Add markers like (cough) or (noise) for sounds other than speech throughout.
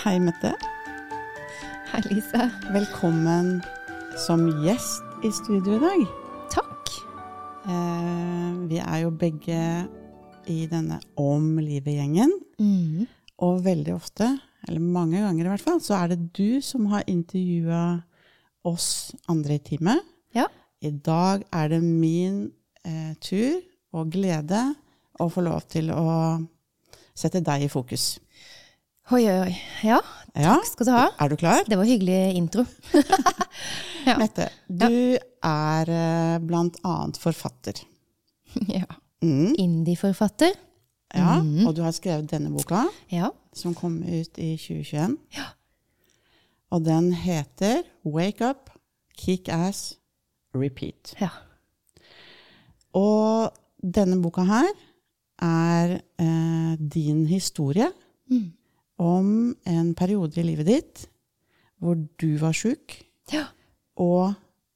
Hei, Mette. Hei, Lise. Velkommen som gjest i studio i dag. Takk. Eh, vi er jo begge i denne Om livet-gjengen. Mm. Og veldig ofte, eller mange ganger i hvert fall, så er det du som har intervjua oss andre i teamet. Ja. I dag er det min eh, tur og glede å få lov til å sette deg i fokus. Oi, oi, oi. Ja, Ja, takk skal du ha. er du klar? Det var hyggelig intro. (laughs) Ja. Mette, du er eh, blant annet forfatter. (laughs) ja. Mm. Indie-forfatter. Ja, mm. og du har skrevet denne boka, Ja. som kom ut i 2021. Ja. Og den heter Wake Up, Kick Ass, Repeat. ja. Og denne boka her er eh, din historie Mm. Om en periode i livet ditt hvor du var sjuk, Ja. og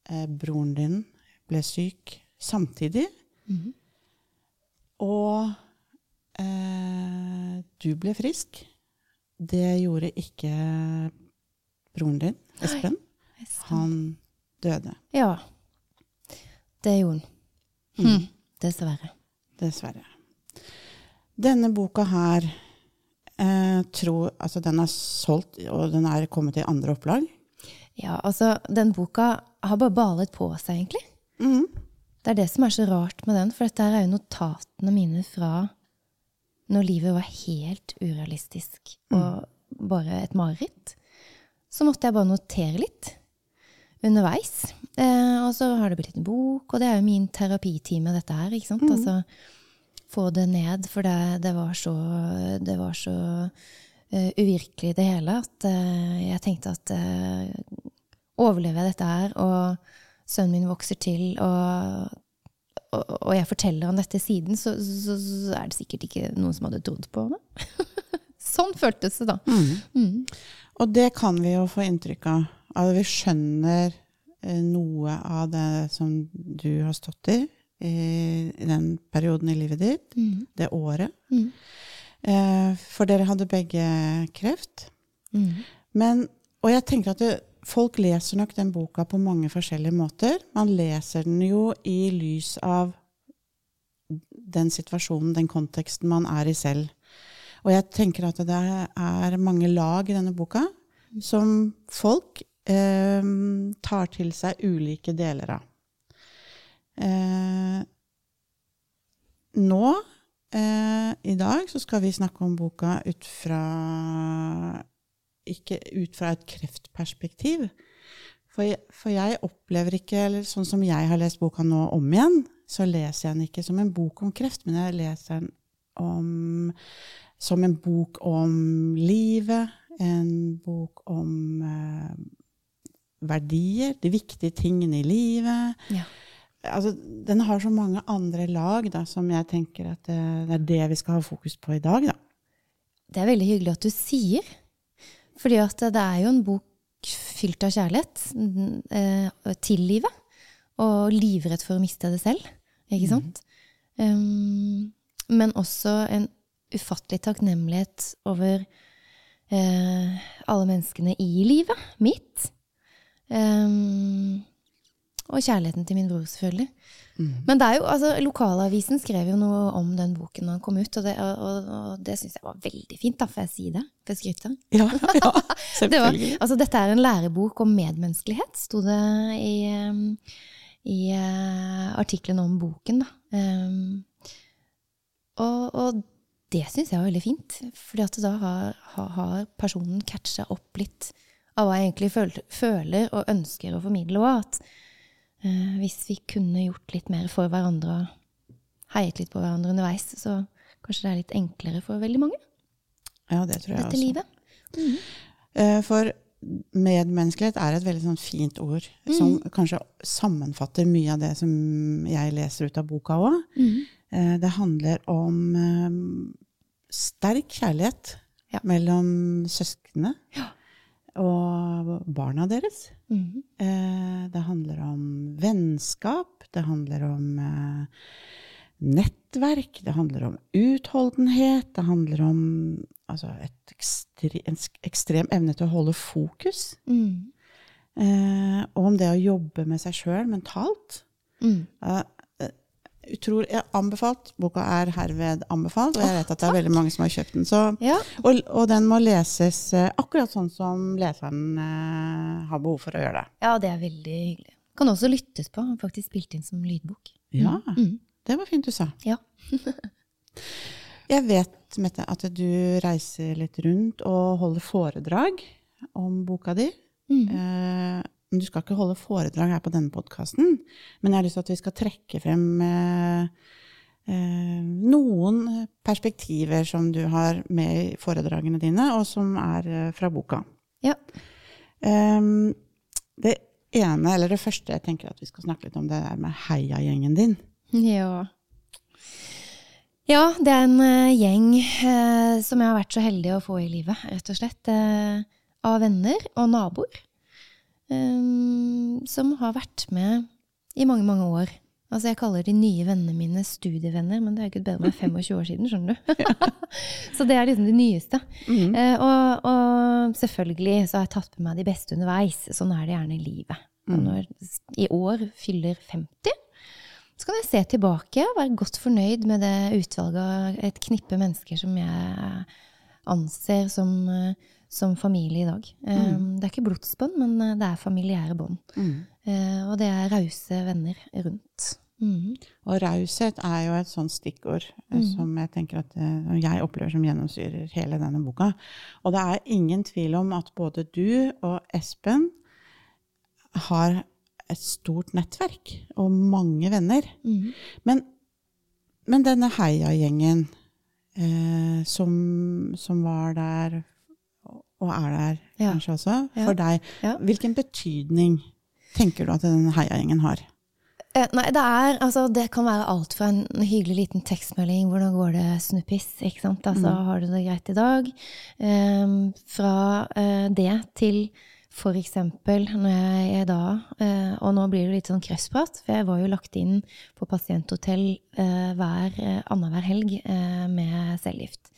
eh, broren din ble syk samtidig. Mhm. Og eh, du ble frisk. Det gjorde ikke broren din, Espen. Han døde, Ja. Det gjorde han. Mm. Hm. Dessverre. dessverre. Denne boka her eh, tror, altså den er solgt, og den er kommet i andre opplag. Ja, altså, den boka har bare balet på seg, egentlig. Mm. Det er det som er så rart med den, for dette er jo notatene mine fra når livet var helt urealistisk og bare et mareritt. Så måtte jeg bare notere litt underveis. Eh, og så har det blitt en bok, og det er jo min terapitime, dette her. ikke sant? Altså, få det ned, for det, det var så, det var så uh, uvirkelig, det hele, at uh, jeg tenkte at uh, overlever jeg dette her, og sønnen min vokser til, og, og, og jeg forteller han dette siden, så, så, så er det sikkert ikke noen som hadde trodd på det. (laughs) sånn føltes det da. Mm. Og det kan vi jo få inntrykk av. At vi skjønner noe av det som du har stått i i, i den perioden i livet ditt, Mm. det året. Mm. Eh, for dere hadde begge kreft. Mm. Men, og jeg tenker at det, folk leser nok den boka på mange forskjellige måter. Man leser den jo i lys av den situasjonen, den konteksten man er i selv. Og jeg tenker at det er mange lag i denne boka som folk eh, tar til seg ulike deler av. Eh, nå, eh, i dag, så skal vi snakke om boka ut fra ikke ut fra et kreftperspektiv. For for jeg opplever ikke, eller sånn som jeg har lest boka nå om igjen, så leser jeg den ikke som en bok om kreft, men jeg leser den om, som en bok om livet, en bok om eh, verdier, de viktige tingene i livet. Ja. Altså, den har så mange andre lag da, som jeg tenker at det, det er det vi skal ha fokus på i dag. Da. Det er veldig hyggelig at du sier, fordi at det er jo en bok fylt av kjærlighet mm, eh, til livet, og livredd for å miste det selv, ikke sant? Um, men også en ufattelig takknemlighet over uh, alle menneskene i livet mitt. Um, og kjærligheten til min bror, selvfølgelig. Men det er jo, altså, lokalavisen skrev jo noe om den boken da den kom ut, og det, og, det syns jeg var veldig fint. da, Får jeg si det? Får jeg skryte? Ja, ja (laughs) Det var, selvfølgelig. altså, dette er en lærebok om medmenneskelighet, sto det i, um, i uh, artikkelen om boken. da. Um, og, og det syns jeg var veldig fint, fordi at da har, har, har personen catcha opp litt av hva jeg egentlig føler, føler og ønsker å formidle òg. Eh, hvis vi kunne gjort litt mer for hverandre og heiet litt på hverandre underveis, så kanskje det er litt enklere for veldig mange, Ja, det tror jeg dette også. livet. Eh, For medmenneskelighet er et veldig sånn fint ord, som kanskje sammenfatter mye av det som jeg leser ut av boka òg. Det handler om eh, sterk kjærlighet Ja. mellom søsknene Ja. Og barna deres. Mhm. Eh, Det handler om vennskap, det handler om eh, nettverk, det handler om utholdenhet, det handler om altså, ekstre, en ekstrem evne til å holde fokus. Mm. Eh, og om det å jobbe med seg sjøl mentalt. Mm. Utrolig, jeg anbefalt. Boka er herved anbefalt, og jeg vet at det er veldig mange som har kjøpt den. Så, Ja. og, og den må leses eh, akkurat sånn som leseren eh, har behov for å gjøre det. ja, det er veldig hyggelig. Kan også lyttes på. Faktisk spilt inn som lydbok. Ja, Mm. det var fint du sa. Ja. (laughs) Jeg vet, Mette, at du reiser litt rundt og holder foredrag om boka di. Mm. Eh, men du skal ikke holde foredrag her på denne podkasten, men jeg har lyst til at vi skal trekke frem eh, eh, noen perspektiver som du har med i foredragene dine, og som er eh, fra boka. Ja. Um, det ene, eller det første jeg tenker at vi skal snakke litt om, det er med heiagjengen din. Ja. Ja, det er en eh, gjeng som jeg har vært så heldig å få i livet, rett og slett. av venner og naboer. Eh, som har vært med i mange, mange år. Altså, jeg kaller de nye vennene mine studievenner, men det er gud bedre meg 25 år siden, skjønner du. (laughs) så det er liksom de nyeste. Mm. Eh, og, og selvfølgelig så har jeg tatt med meg de beste underveis. Sånn er det gjerne i livet. Og Mm. når i år fyller 50, så kan jeg se tilbake og være godt fornøyd med det utvalget av et knippe mennesker som jeg anser som, eh, som familie i dag. Mm. Det er ikke blodsbånd, men eh, det er familiære bånd. Mhm. Eh, Og det er rause venner rundt. Mm. Og raushet er jo et sånt stikkord eh, Mm. som jeg tenker at eh, jeg opplever som gjennomsyrer hele denne boka. Og det er ingen tvil om at både du og Espen har et stort nettverk og mange venner. Mhm. Men, men denne heiagjengen eh, som, som var der, og er der Ja. kanskje også, for deg, hvilken betydning tenker du at denne heiagjengen har? Eh, Nei, det er Altså, det kan være alt fra en hyggelig liten tekstmelding 'Hvordan går det, snuppis?' ikke sant? Altså, har du det greit i dag? Ehm, fra eh, det til for eksempel når jeg da eh, Og nå blir det litt sånn krøssprat, for jeg var jo lagt inn på pasienthotell eh, hver eh, annenhver helg eh, med cellegift.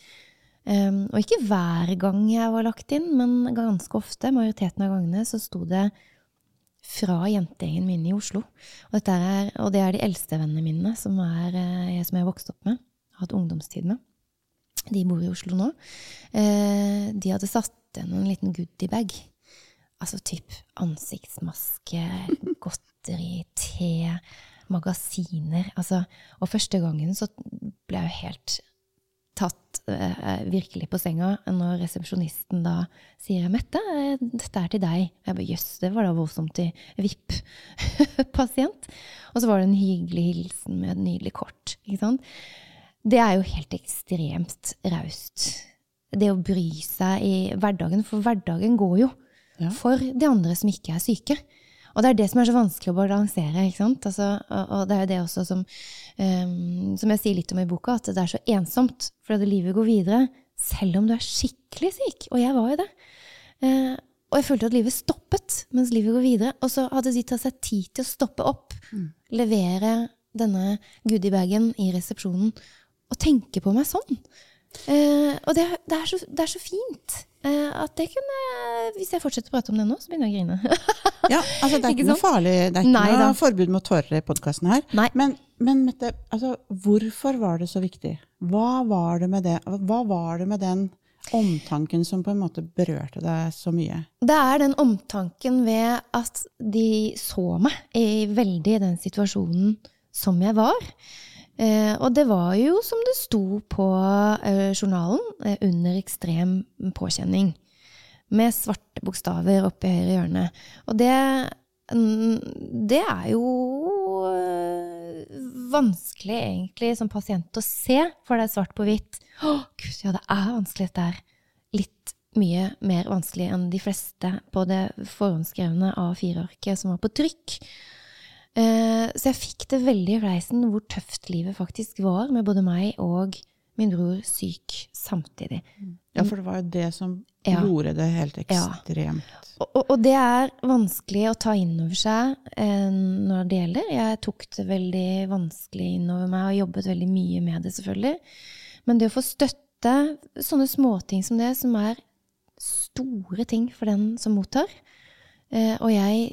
Ehm, og ikke hver gang jeg var lagt inn, men ganske ofte, majoriteten av gangene, så sto det fra jentegjengen min i Oslo. Og, er, og det er de eldste vennene mine som, er, jeg, som jeg har vokst opp med, har hatt ungdomstid med. De bor i Oslo nå. Eh, de hadde satt igjen en liten goodiebag. Altså typ ansiktsmaske, (laughs) godteri, te, magasiner. Altså, og første gangen så ble jeg jo helt tatt eh, virkelig på senga når resepsjonisten da sier 'Mette, eh, dette er til deg'. Jeg bare 'jøss, det var da voldsomt til VIP-pasient'. (laughs) Og så var det en hyggelig hilsen med et nydelig kort. Ikke sant? Det er jo helt ekstremt raust. Det å bry seg i hverdagen, for hverdagen går jo Ja. for de andre som ikke er syke. Og det er det som er så vanskelig å balansere. ikke sant? Altså, og, og det er jo det også som, um, som jeg sier litt om i boka, at det er så ensomt. fordi livet går videre selv om du er skikkelig syk. Og jeg var jo det. Uh, og jeg følte at livet stoppet mens livet går videre. Og så hadde de tatt seg tid til å stoppe opp, levere denne goodiebagen i resepsjonen, og tenke på meg sånn. Uh, og det, det, er så, det er så fint. uh, at det kunne Hvis jeg fortsetter å prate om det nå, så begynner jeg å grine. (laughs) Ja, altså det er Ikke ikke, noe farlig, det er ikke Nei noe da. forbud mot tårer i podkasten her. Nei. Men, men Mette, altså, hvorfor var det så viktig? Hva var det med det? Hva var det med den omtanken som på en måte berørte deg så mye? Det er den omtanken ved at de så meg i veldig den situasjonen som jeg var. Eh, og det var jo som det sto på eh, journalen, eh, under ekstrem påkjenning. Med svarte bokstaver oppe i høyre hjørne. Og det, det er jo eh, vanskelig egentlig som pasient å se, for det er svart på hvitt. Å, gud, ja, det er vanskelig dette her. Litt mye mer vanskelig enn de fleste på det forhåndsskrevne A4-arket som var på trykk. Eh, Så jeg fikk det veldig i fleisen hvor tøft livet faktisk var med både meg og min bror syk samtidig. Ja, for det var jo det som Ja. gjorde det helt Ja. ekstremt. Og, og, og det er vanskelig å ta inn over seg eh, når det gjelder. Jeg tok det veldig vanskelig inn over meg og jobbet veldig mye med det, selvfølgelig. Men det å få støtte, sånne småting som det, som er store ting for den som mottar eh, Og jeg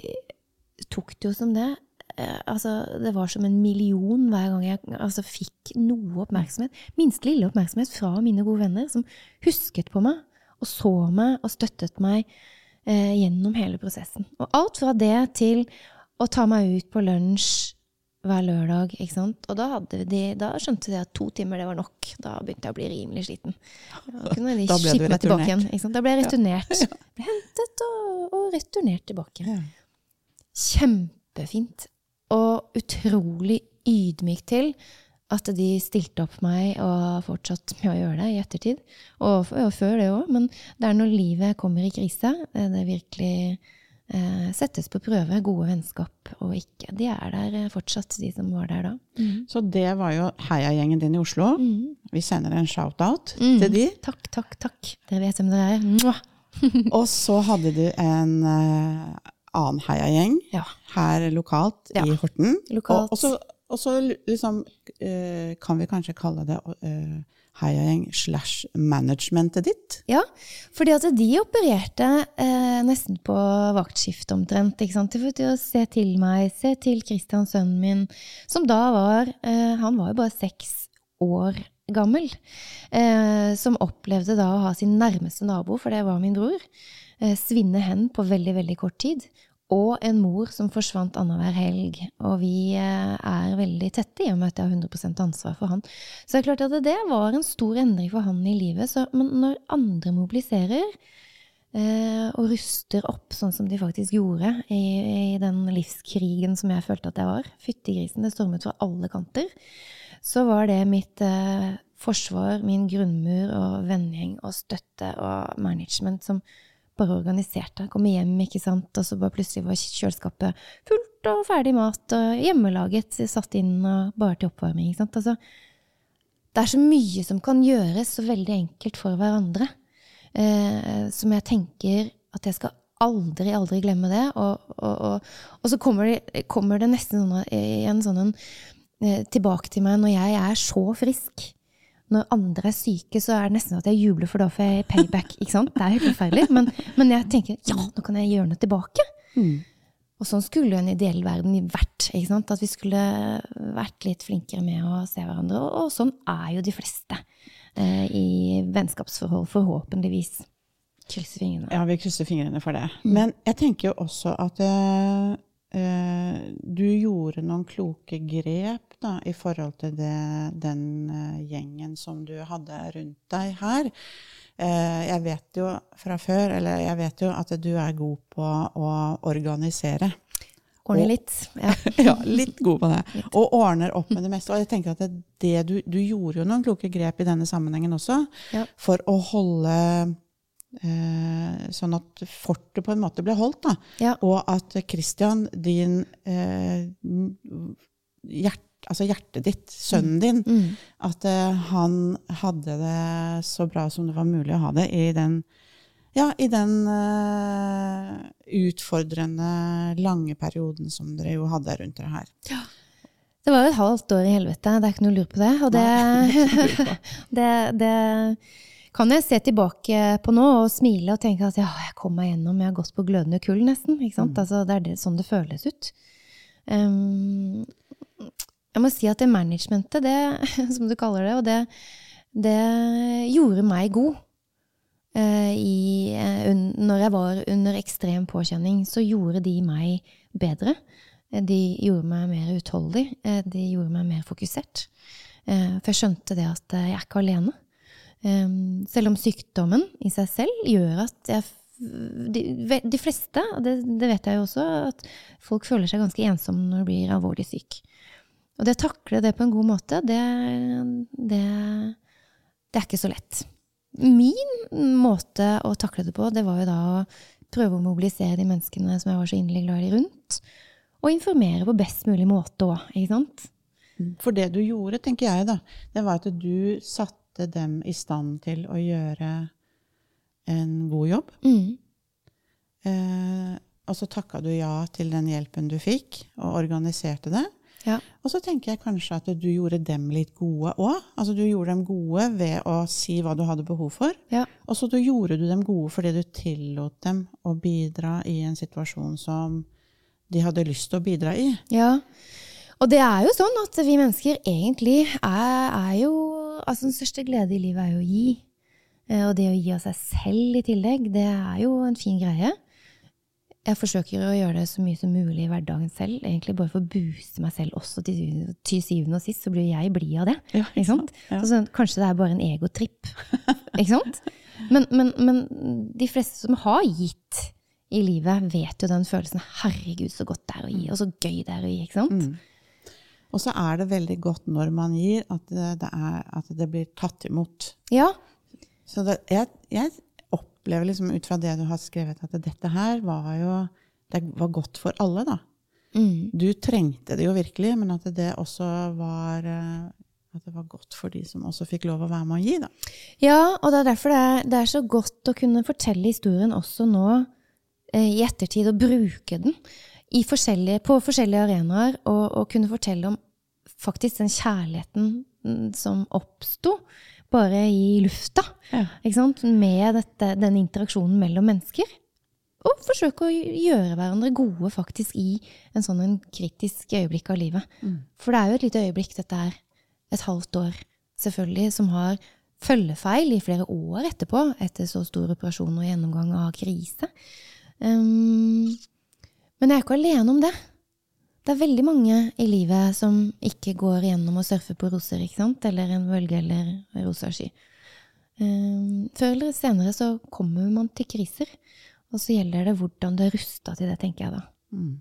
tok det jo som det. Eh, altså, det var som en million hver gang jeg altså, fikk noe oppmerksomhet. Minst lille oppmerksomhet fra mine gode venner, som husket på meg og så meg og støttet meg eh, gjennom hele prosessen. Og alt fra det til å ta meg ut på lunsj hver lørdag. ikke sant? Og da, de, da skjønte de at to timer det var nok. Da begynte jeg å bli rimelig sliten. Da kunne de (laughs) Da skippe meg tilbake igjen. ikke sant? Da ble jeg returnert. Ble hentet og, og returnert tilbake. Ja. Kjempefint. Og utrolig ydmyk til at de stilte opp meg og har fortsatt med å gjøre det i ettertid. Og, og før det òg. Men det er når livet kommer i krise, det, det virkelig eh, settes på prøve. Gode vennskap og ikke. De er der eh, fortsatt, de som var der da. Så det var jo heiagjengen din i Oslo. Mm. Vi sender en shout-out Mm. til de. Takk, takk, takk. Dere vet hvem dere er. (laughs) Og så hadde du en eh, annen heiagjeng Ja. her lokalt Ja. i Horten. Lokalt. Og, så, liksom eh, kan vi kanskje kalle det uh, heiagjeng slash managementet ditt. Ja, fordi at de opererte eh, nesten på vaktskift omtrent. ikke sant? For å se til meg, se til Christian, sønnen min, som da var eh, Han var jo bare seks år gammel. Eh, som opplevde da å ha sin nærmeste nabo, for det var min bror, eh, svinne hen på veldig, veldig kort tid. Og en mor som forsvant annenhver helg. Og vi eh, er veldig tette i og med at jeg har 100% ansvar for han. Så det er klart at det var en stor endring for han i livet. Så, men når andre mobiliserer eh, og ruster opp sånn som de faktisk gjorde i, i den livskrigen som jeg følte at jeg var, fyttegrisen, det stormet fra alle kanter, så var det mitt eh, forsvar, min grunnmur og vennegjeng og støtte og management som bare organiserte. Komme hjem, ikke sant, og så bare plutselig var kjøleskapet fullt og ferdig mat og hjemmelaget, satt inn og bare til oppvarming, ikke sant. Altså, det er så mye som kan gjøres så veldig enkelt for hverandre, eh, som jeg tenker at jeg skal aldri, aldri glemme det. Og, og, og, og så kommer det, kommer det nesten sånn, en sånn en, eh, tilbake til meg når jeg er så frisk. Når andre er syke, så er det nesten at jeg jubler, for da får jeg payback. ikke sant? Det er helt forferdelig. Men, men jeg tenker ja, nå kan jeg gjøre noe tilbake. Og sånn skulle en ideell verden vært. ikke sant? At vi skulle vært litt flinkere med å se hverandre. Og, og sånn er jo de fleste eh, i vennskapsforhold, forhåpentligvis. Krysser fingrene. Ja, vi krysser fingrene for det. Men jeg tenker jo også at eh, du gjorde noen kloke grep da, i forhold til det, den eh, gjengen som du hadde rundt deg her. Eh, jeg vet jo fra før, eller jeg vet jo at du er god på å organisere. Ordne litt. Ja. (laughs) ja, litt god på det. (laughs) Og ordner opp med det meste. Og jeg tenker at det, du, du gjorde jo noen kloke grep i denne sammenhengen også, Ja. for å holde eh, Sånn at fortet på en måte ble holdt. da. Ja. Og at Christian, din eh, hjert, altså hjertet ditt, sønnen din, Mm. at eh, han hadde det så bra som det var mulig å ha det i den ja, i den eh, utfordrende, lange perioden som dere jo hadde rundt dere her. Det var jo et halvt år i helvete, det er ikke noe lurt på det. Og det, (laughs) det, det kan jeg se tilbake på nå og smile og tenke at ja, jeg kom meg gjennom, jeg har gått på glødende kull nesten. Ikke sant? Altså, det er det, sånn det føles ut. Um, jeg må si at det managementet, det, (laughs) som du kaller det, og det, det gjorde meg god. Uh, i, uh, un, når jeg var under ekstrem påkjenning, så gjorde de meg bedre. Eh, De gjorde meg mer utholdig. De gjorde meg mer fokusert. For jeg skjønte det at jeg er ikke alene. Eh, Selv om sykdommen i seg selv gjør at jeg de, de fleste, og det, det vet jeg jo også, at folk føler seg ganske ensomme når de blir alvorlig syk. Og det å takle det på en god måte, det, det, det er ikke så lett. Min måte å takle det på, det var jo da å prøve å mobilisere de menneskene som jeg var så inderlig glad i rundt. Og informere på best mulig måte òg, ikke sant? For det du gjorde, tenker jeg, da, det var at du satte sette dem i stand til å gjøre en god jobb. Mm. Eh, og så takka du ja til den hjelpen du fikk, og organiserte det. Ja. Og så tenker jeg kanskje at du gjorde dem litt gode òg. Altså du gjorde dem gode ved å si hva du hadde behov for. Ja. Og så du gjorde du dem gode fordi du tillot dem å bidra i en situasjon som de hadde lyst til å bidra i. Ja. Og det er jo sånn at vi mennesker egentlig er, er jo Altså den største glede i livet er jo å gi. Eh, Og det å gi av seg selv i tillegg, det er jo en fin greie. Jeg forsøker å gjøre det så mye som mulig i hverdagen selv, egentlig bare for å booste meg selv også. Til, til syvende og sist så blir jeg blid av det. Ja, Ikke sant? Ja. Så sånn, kanskje det er bare en egotripp. ikke sant? Men, men, men de fleste som har gitt i livet, vet jo den følelsen 'herregud, så godt det er å gi', og så gøy det er å gi. ikke sant? Mm. Og så er det veldig godt når man gir, at det, er, at det blir tatt imot. Ja, Så det, jeg, jeg opplever liksom ut fra det du har skrevet, at dette her var jo Det var godt for alle, da. mm. Du trengte det jo virkelig, men at det også var eh, At det var godt for de som også fikk lov å være med å gi, da. ja og det er derfor det er, det er så godt å kunne fortelle historien også nå eh, i ettertid, og bruke den forskjellige, på forskjellige arenaer, og, og kunne fortelle om faktisk den kjærligheten mm, som oppsto bare i lufta. Ja. Ikke sant? Med dette, den interaksjonen mellom mennesker. Og forsøke å gjøre hverandre gode faktisk i en sånn en kritisk øyeblikk av livet. Mm. For det er jo et lite øyeblikk, dette er et halvt år, selvfølgelig, som har følgefeil i flere år etterpå, etter så stor operasjon og gjennomgang av krise. Um, men jeg er ikke alene om det. Det er veldig mange i livet som ikke går gjennom å surfe på roser, ikke sant? Eller en bølge eller rosa sky. Um, før eller senere så kommer man til kriser, og så gjelder det hvordan du er rusta til det, tenker jeg da. Mm.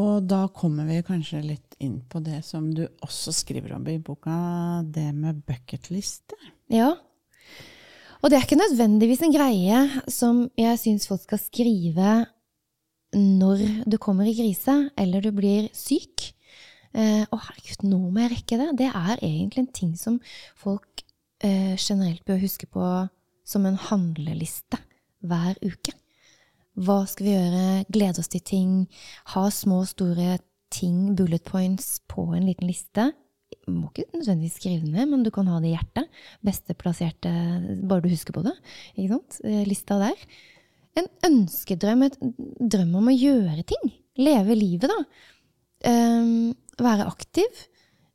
Og da kommer vi kanskje litt inn på det som du også skriver om i boka, det med bucketliste. Ja. Og det er ikke nødvendigvis en greie som jeg syns folk skal skrive når du kommer i krise, eller du blir syk. Eh, herregud, nå må jeg rekke det. Det er egentlig en ting som folk eh, generelt bør huske på som en handleliste hver uke. Hva skal vi gjøre? Glede oss til ting. Ha små og store ting, bullet points, på en liten liste. Må ikke nødvendigvis skrive det ned, men du kan ha det i hjertet. Beste plasserte, bare du husker på det. Ikke sant? Eh, Lista der. En ønskedrøm, et drøm om å gjøre ting. Leve livet, da. Um, være aktiv.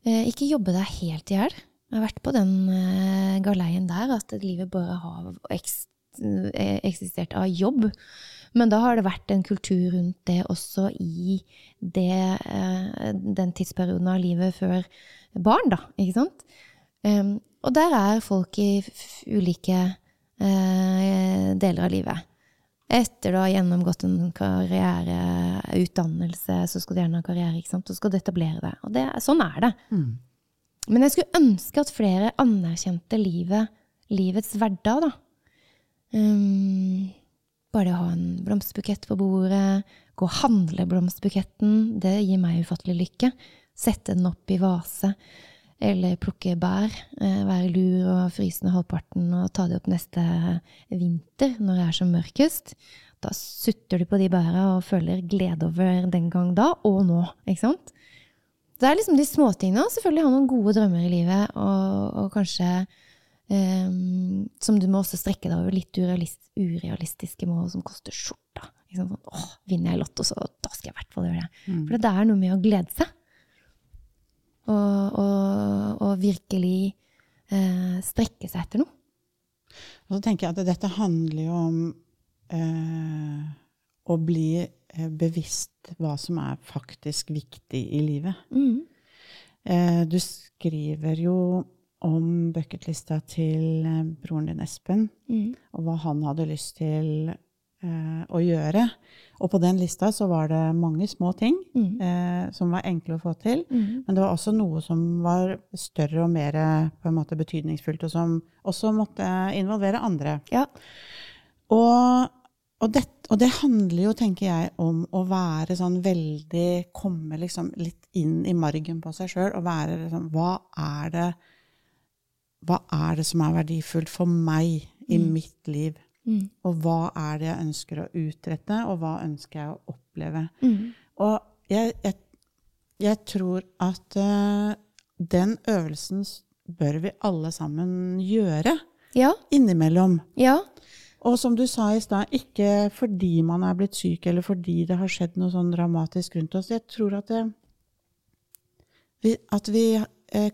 Uh, ikke jobbe deg helt i hjel. Jeg har vært på den uh, galeien der at livet bare har eks eh, eksistert av jobb. Men da har det vært en kultur rundt det også i det, eh, den tidsperioden av livet før barn, da. Ikke sant? Og der er folk i ulike eh, deler av livet. Etter du har gjennomgått en karriere, utdannelse, så skal du gjerne ha karriere, ikke sant? så skal du etablere det. Og det, sånn er det. Mm. Men jeg skulle ønske at flere anerkjente livet, livets hverdag, da. Um, bare det å ha en blomsterbukett på bordet, gå og handle blomsterbuketten, det gir meg ufattelig lykke. Sette den opp i vase, eller plukke bær. Eh, være lur og fryse ned halvparten og ta det opp neste vinter når det er som mørkest. Da sutter du på de bæra og føler glede over den gang da, og nå. ikke sant? Det er liksom de småtingene. Selvfølgelig ha noen gode drømmer i livet, og, og kanskje ehm, Som du må også strekke deg over litt urealist, urealistiske mål som koster skjorta. Liksom? Sånn, åh, vinner jeg Lotto, så da skal jeg i hvert fall gjøre det. Mm. For det er noe med å glede seg. Og, og, og virkelig eh, strekke seg etter noe. Og så tenker jeg at dette handler jo om eh, å bli eh, bevisst hva som er faktisk viktig i livet. Mm. Eh, du skriver jo om bucketlista til eh, broren din Espen, Mm. og hva han hadde lyst til eh, å gjøre. Og på den lista så var det mange små ting Mm. eh, som var enkle å få til. Mm. Men det var også noe som var større og mer på en måte betydningsfullt, og som også måtte involvere andre. Ja. Og, og, det, og det handler jo, tenker jeg, om å være sånn veldig Komme liksom litt inn i margen på seg sjøl og være liksom Hva er det hva er det som er verdifullt for meg i mitt liv? Mm. Og hva er det jeg ønsker å utrette, og hva ønsker jeg å oppleve? Mm. Og jeg, jeg, jeg tror at uh, den øvelsen bør vi alle sammen gjøre Ja. innimellom. Ja. Og som du sa i stad, ikke fordi man er blitt syk, eller fordi det har skjedd noe sånn dramatisk rundt oss. Jeg tror at, det, vi, at vi eh,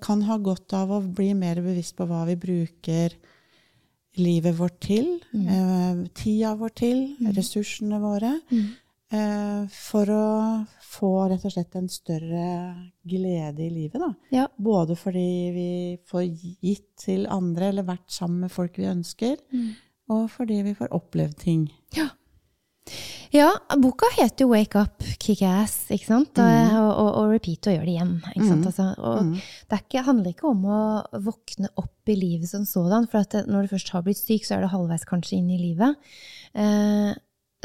kan ha godt av å bli mer bevisst på hva vi bruker livet vårt til, eh, tida vår til, ressursene våre, Mm. eh, for å få rett og slett en større glede i livet. Da. Ja. Både fordi vi får gitt til andre, eller vært sammen med folk vi ønsker, og fordi vi får opplevd ting. Ja, boka heter jo 'Wake Up, Kick Ass', ikke sant? Mm. Og, og, og repeat og gjør det igjen. Ikke sant? Altså, og det er ikke, handler ikke om å våkne opp i livet som sådan, for at det, når du først har blitt syk, så er det halvveis kanskje inn i livet. Eh,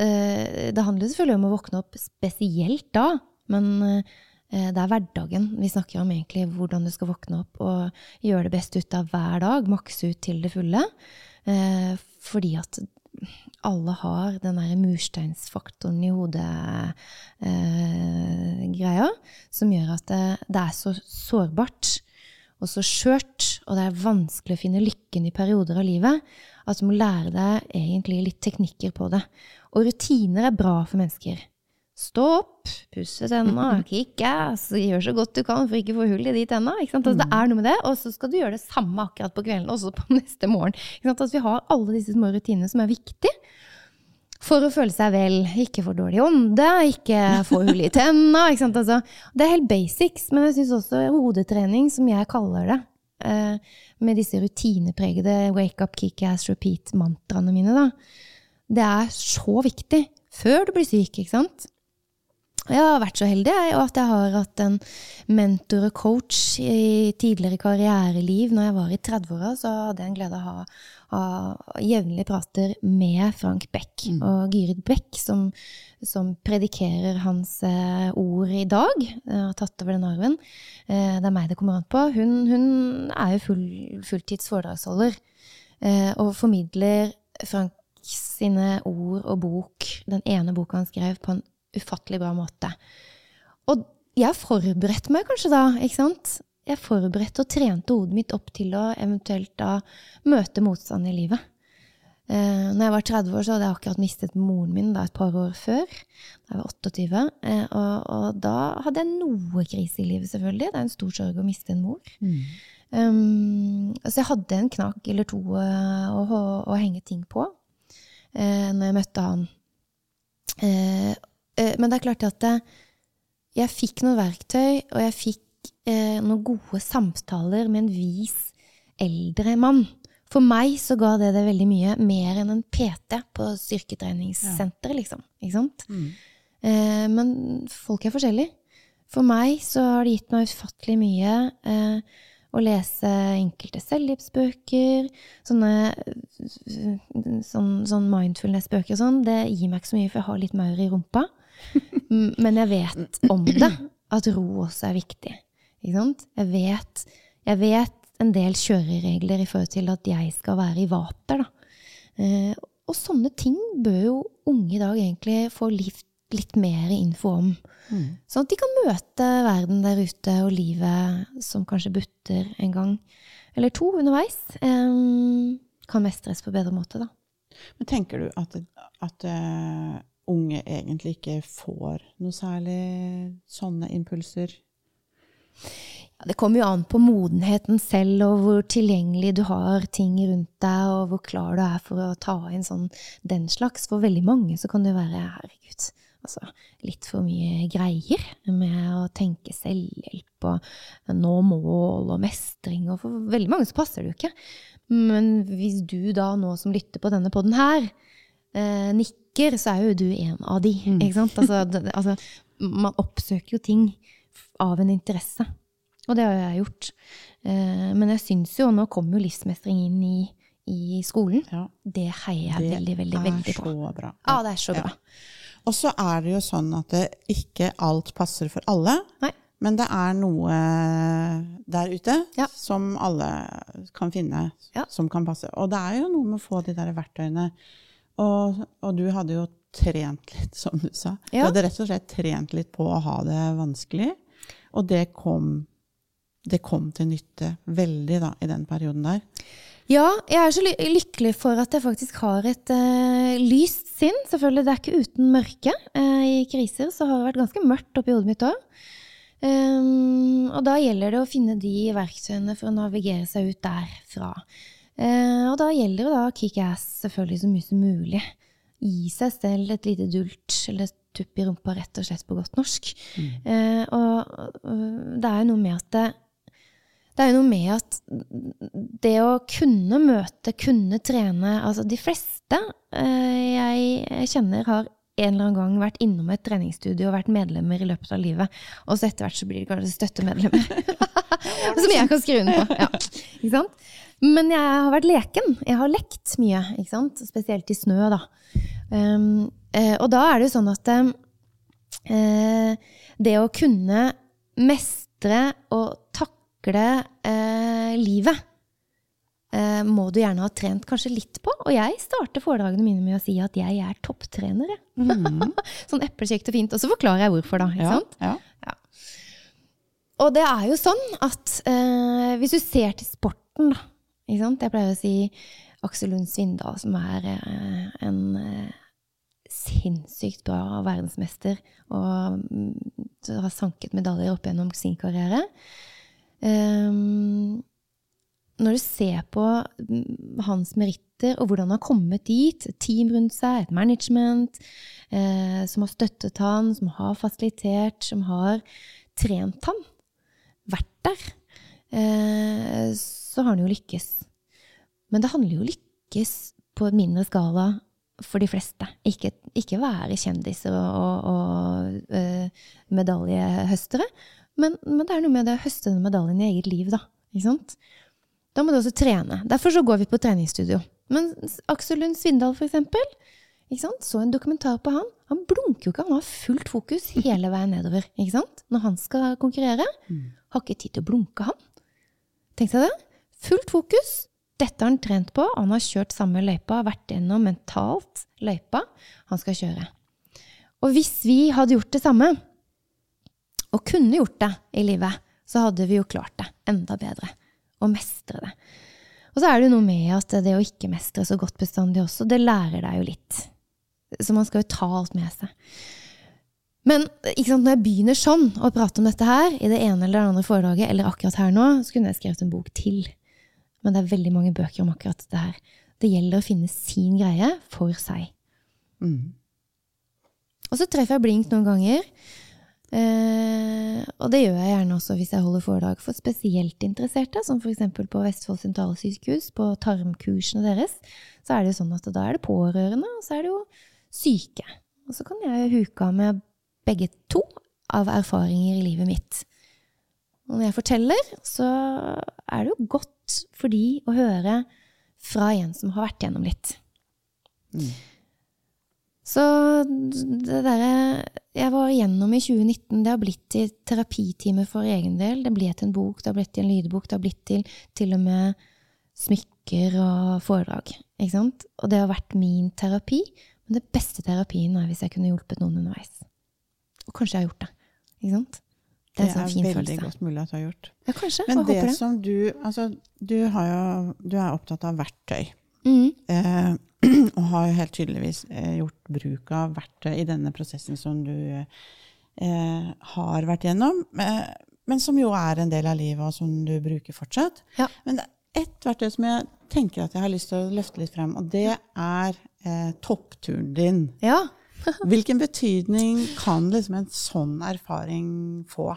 eh, det handler selvfølgelig om å våkne opp spesielt da, men eh, det er hverdagen vi snakker om egentlig, hvordan du skal våkne opp og gjøre det beste ut av hver dag, makse ut til det fulle. Eh, fordi at alle har den der mursteinsfaktoren i hodet-greia, som gjør at det, det er så sårbart og så skjørt, og det er vanskelig å finne lykken i perioder av livet, at du må lære deg egentlig litt teknikker på det. Og rutiner er bra for mennesker. Stå opp, pusse tenna, (laughs) kick ass, gjør så godt du kan for ikke å få hull i de tenna. Ikke sant? Altså, det er noe med det, og så skal du gjøre det samme akkurat på kvelden, også på (laughs) neste morgen. Ikke sant? Altså, vi har alle disse små rutinene som er viktige for å føle seg vel. Ikke få dårlig ånde, ikke få (laughs) hull i tenna. Ikke sant? Altså, det er helt basics, men jeg syns også hodetrening, som jeg kaller det, eh, med disse rutinepregede wake up, kick ass, repeat-mantraene mine, da, det er så viktig før du blir syk, ikke sant? Jeg har vært så heldig jeg, at jeg har hatt en mentor og coach i tidligere karriereliv. Når jeg var i 30-åra, så hadde jeg en glede av å ha, ha jevnlige prater med Frank Beck og Gyrid Beck, som, som predikerer hans eh, ord i dag. Jeg har tatt over den arven. Eh, det er meg det kommer an på. Hun, hun er jo full, fulltids foredragsholder eh, og formidler Frank sine ord og bok, den ene boka han skrev, på en ufattelig bra måte. Og jeg forberedte meg kanskje da, ikke sant? Jeg forberedte og trente hodet mitt opp til å eventuelt da møte motstand i livet. Eh, når jeg var 30 år, så hadde jeg akkurat mistet moren min da et par år før. Da jeg var 28. Eh, og, og da hadde jeg noe krise i livet, selvfølgelig. Det er en stor sorg å miste en mor. Um, så jeg hadde en knakk eller to uh, å, å, henge ting på eh, når jeg møtte han. Eh, men det er klart at eh, jeg fikk noen verktøy, og jeg fikk eh, noen gode samtaler med en vis eldre mann. For meg så ga det det veldig mye mer enn en PT på styrketreningssenter, liksom. Ikke sant? Eh, men folk er forskjellige. For meg så har det gitt meg ufattelig mye eh, å lese enkelte selvhjelpsbøker, sånne, sånn, sånn mindfulness-bøker og sånn. Det gir meg ikke så mye, for jeg har litt maur i rumpa. Men jeg vet om det, at ro også er viktig. Ikke sant? Jeg vet, jeg vet en del kjøreregler i forhold til at jeg skal være i vater, da. Eh, og sånne ting bør jo unge i dag egentlig få litt, litt mer info om. Sånn at de kan møte verden der ute og livet som kanskje butter en gang eller to underveis. eh, kan mestres på bedre måte, da. Men tenker du at, at eh, unge egentlig ikke får noe særlig sånne impulser? Ja, det kommer jo an på modenheten selv, og hvor tilgjengelig du har ting rundt deg, og hvor klar du er for å ta inn sånn den slags. For veldig mange så kan det være, herregud, altså litt for mye greier med å tenke selvhjelp og nå mål og mestring, og for veldig mange så passer det jo ikke. Men hvis du da nå som lytter på denne podden her, eh, nikker, så er jo du en av de, ikke sant? Altså, det, altså, man oppsøker jo ting av en interesse. Og det har jeg gjort. Eh, men jeg syns jo, nå kommer jo livsmestring inn i, i skolen. Ja, Det heier jeg veldig, veldig, veldig på. er. Ja, det er så bra. Og så er det jo sånn at det ikke alt passer for alle. Nei. Men det er noe der ute Ja. som alle kan finne, Ja. som kan passe. Og det er jo noe med å få de der verktøyene. Og, og du hadde jo trent litt, som du sa. Du hadde rett og slett trent litt på å ha det vanskelig. Og det kom, det kom til nytte veldig da, i den perioden der. Ja, jeg er så ly lykkelig for at jeg faktisk har et uh, lyst sinn. Selvfølgelig, det er ikke uten mørke. Uh, I kriser så har det vært ganske mørkt oppi hodet mitt òg. og da gjelder det å finne de verktøyene for å navigere seg ut derfra. Eh, og da gjelder det da kickass selvfølgelig så mye som mulig. Gi seg selv et lite dult eller tupp i rumpa, rett og slett på godt norsk. Eh, og og det er jo noe med at det, det er jo noe med at det å kunne møte, kunne trene Altså de fleste eh, jeg kjenner, har en eller annen gang vært innom et treningsstudio og vært medlemmer i løpet av livet. Og så etter hvert så blir de kanskje støttemedlemmer. (laughs) (laughs) Som jeg kan skrive under på. Ja. Ikke sant? Men jeg har vært leken. Jeg har lekt mye. Ikke sant? Spesielt i snø, da. Um, og da er det jo sånn at eh, det å kunne mestre og takle uh, livet uh, må du gjerne ha trent kanskje litt på. Og jeg starter foredragene mine med å si at jeg er topptrener. Mm. (laughs) sånn eplekjekt og fint. Og så forklarer jeg hvorfor, da. Ikke Ja, sant? ja. Og det er jo sånn at uh, hvis du ser til sporten, da ikke sant? Jeg pleier å si Aksel Lund Svindal, som er eh, en eh, sinnssykt bra verdensmester og mm, har sanket medaljer opp gjennom sin karriere. Um, når du ser på mm, hans meritter og hvordan han har kommet dit, et team rundt seg, et management eh, som har støttet han, som har fasilitert, som har trent han, vært der, eh, så har han jo lykkes. Men det handler jo om lykkes på en mindre skala for de fleste. Ikke, ikke være kjendiser og, og, og eh, medaljehøstere, men, men det er noe med det å høste den medaljen i eget liv, da. Ikke sant? Da må du også trene. Derfor så går vi på treningsstudio. Men Aksel Lund Svindal, for eksempel, ikke sant? så en dokumentar på han. Han blunker jo ikke, han har fullt fokus hele veien nedover. Ikke sant? Når han skal konkurrere. Har ikke tid til å blunke, han. Tenk deg det. Fullt fokus. Dette har han trent på. Han har kjørt samme løypa, vært gjennom mentalt løypa han skal kjøre. Og hvis vi hadde gjort det samme, og kunne gjort det i livet, så hadde vi jo klart det enda bedre. Og mestre det. Og så er det jo noe med at det å ikke mestre så godt bestandig også, det lærer deg jo litt. Så man skal jo ta alt med seg. Men sant, når jeg begynner sånn å prate om dette her, i det ene eller det andre foredraget, eller akkurat her nå, så kunne jeg skrevet en bok til. Men det er veldig mange bøker om akkurat dette her. Det gjelder å finne sin greie for seg. Mm. Og så treffer jeg blink noen ganger. Eh, og det gjør jeg gjerne også hvis jeg holder foredrag for spesielt interesserte, som f.eks. på Vestfold sentralsykehus, på tarmkursene deres. Så er det jo sånn at da er det pårørende, og så er det jo syke. Og så kan jeg huke av med begge to av erfaringer i livet mitt. Og når jeg forteller, så er det jo godt for de å høre fra en som har vært gjennom litt. Så det derre jeg var igjennom i 2019, det har blitt til terapitime for egen del. Det ble til en bok, det har blitt til en lydbok, det har blitt til til og med smykker og foredrag. Ikke sant? Og det har vært min terapi. Men det beste terapien er hvis jeg kunne hjulpet noen underveis. Og kanskje jeg har gjort det. Ikke sant? Det er en sånn fin veldig følelse. godt mulig at du har gjort. Ja, kanskje. Men jeg det det. som du Altså, du, har jo, du er opptatt av verktøy. Mm. Eh, (clears throat) og har jo helt tydeligvis eh, gjort bruk av verktøy i denne prosessen som du eh, har vært gjennom. Eh, men som jo er en del av livet, og som du bruker fortsatt. Ja. Men det er ett verktøy som jeg tenker at jeg har lyst til å løfte litt frem, og det er eh, toppturen din. Ja. (laughs) Hvilken betydning kan liksom en sånn erfaring få?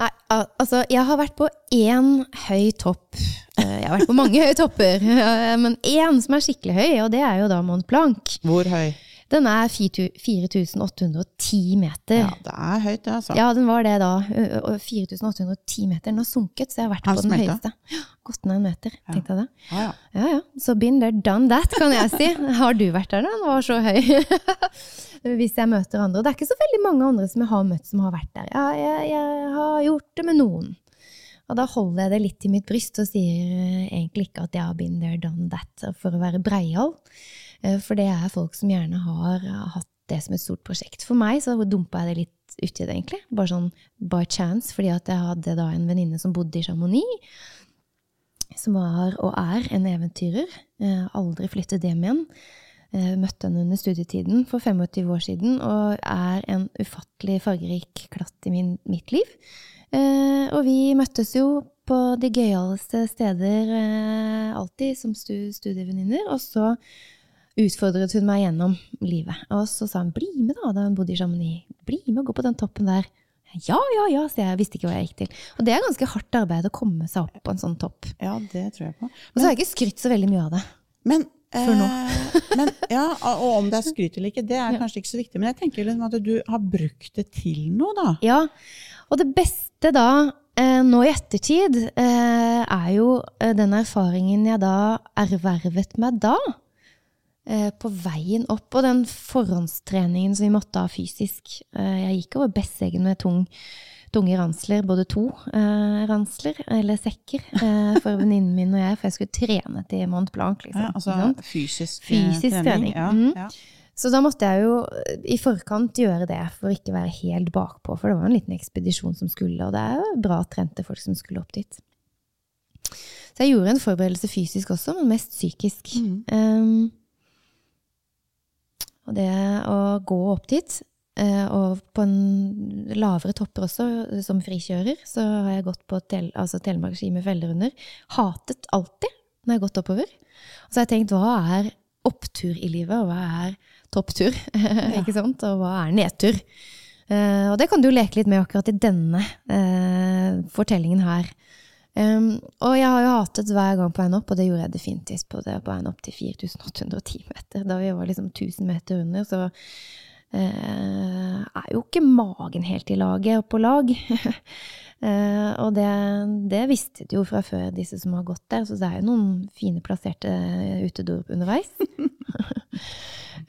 Nei, altså, jeg har vært på én høy topp. Eh, Jeg har vært på mange (laughs) høye topper, (laughs) eh, men én som er skikkelig høy, og det er jo da Mont Blanc. Hvor høy? Den er 4810 meter. Ja, det er høyt, det, altså. Ja, den var det da. ø- ø- 4810 meter. Den har sunket, så jeg har vært på den smeltet? høyeste. Ja, Gått ned en meter, tenkte jeg det. Ja, ja. Ja, ja. Så been there, done that, kan jeg si. (laughs) Har du vært der, da? Den var så høy. (laughs) hvis jeg møter andre. Og det er ikke så veldig mange andre som jeg har møtt som har vært der. Ja, jeg, jeg har gjort det med noen. Og da holder jeg det litt i mitt bryst og sier eh, egentlig ikke at jeg har been there, done that, for å være breial. Eh, for det er folk som gjerne har hatt det som et stort prosjekt. For meg så dumpa jeg det litt uti det, egentlig. Bare sånn by chance, fordi at jeg hadde da en venninne som bodde i Chamonix. Som var og er en eventyrer. Eh, aldri flyttet hjem igjen. Eh, møtte henne under studietiden for 25 år siden, og er en ufattelig fargerik klatt i min, mitt liv. Eh, og vi møttes jo på de gøyaleste steder eh, alltid som studievenninner. Og så utfordret hun meg gjennom livet. Og så sa hun 'bli med', da, da hun bodde i Chamonix. Bli med og gå på den toppen der. Ja, ja, ja, så jeg visste ikke hva jeg gikk til. Og det er ganske hardt arbeid å komme seg opp på en sånn topp. Ja, det tror jeg på. Men, og så har jeg ikke skrytt så veldig mye av det. Men før nå. Eh, men, ja, og om det er skryt eller ikke, det er kanskje ikke så viktig. Men jeg tenker liksom at du har brukt det til noe, da. Ja, og det beste da, eh, nå i ettertid, eh, er jo den erfaringen jeg da ervervet meg da. På veien opp, og den forhåndstreningen som vi måtte ha fysisk. Jeg gikk over Besseggen med tung tunge ransler, både to eh, ransler, eller sekker, eh, for venninnen min og jeg, for jeg skulle trene til Mont Blanc. Liksom, ja, altså fysisk, eh, fysisk trening. trening. Ja, mm. ja. Så da måtte jeg jo eh, i forkant gjøre det for ikke være helt bakpå, for det var en liten ekspedisjon som skulle, og det er jo bra trente folk som skulle opp dit. Så jeg gjorde en forberedelse fysisk også, men mest psykisk. Mm. Um, og det å gå opp dit Eh, og på en lavere topper også, som frikjører, så har jeg gått på tel, altså telemarkski med feller under. Hatet alltid når jeg har gått oppover. Og så har jeg tenkt, hva er opptur i livet, og hva er topptur? (laughs) Ja. ikke sant? Og hva er nedtur? Uh, og det kan du leke litt med akkurat i denne uh, fortellingen her. Um, og jeg har jo hatet hver gang på veien opp, og det gjorde jeg definitivt på, det, på veien opp til 4810 meter. Da vi var liksom 1000 meter under, så uh, er jo ikke magen helt i laget og på lag. uh, (laughs) og det, det, visste de jo fra før, disse som har gått der, så det er jo noen fine plasserte utedoer underveis.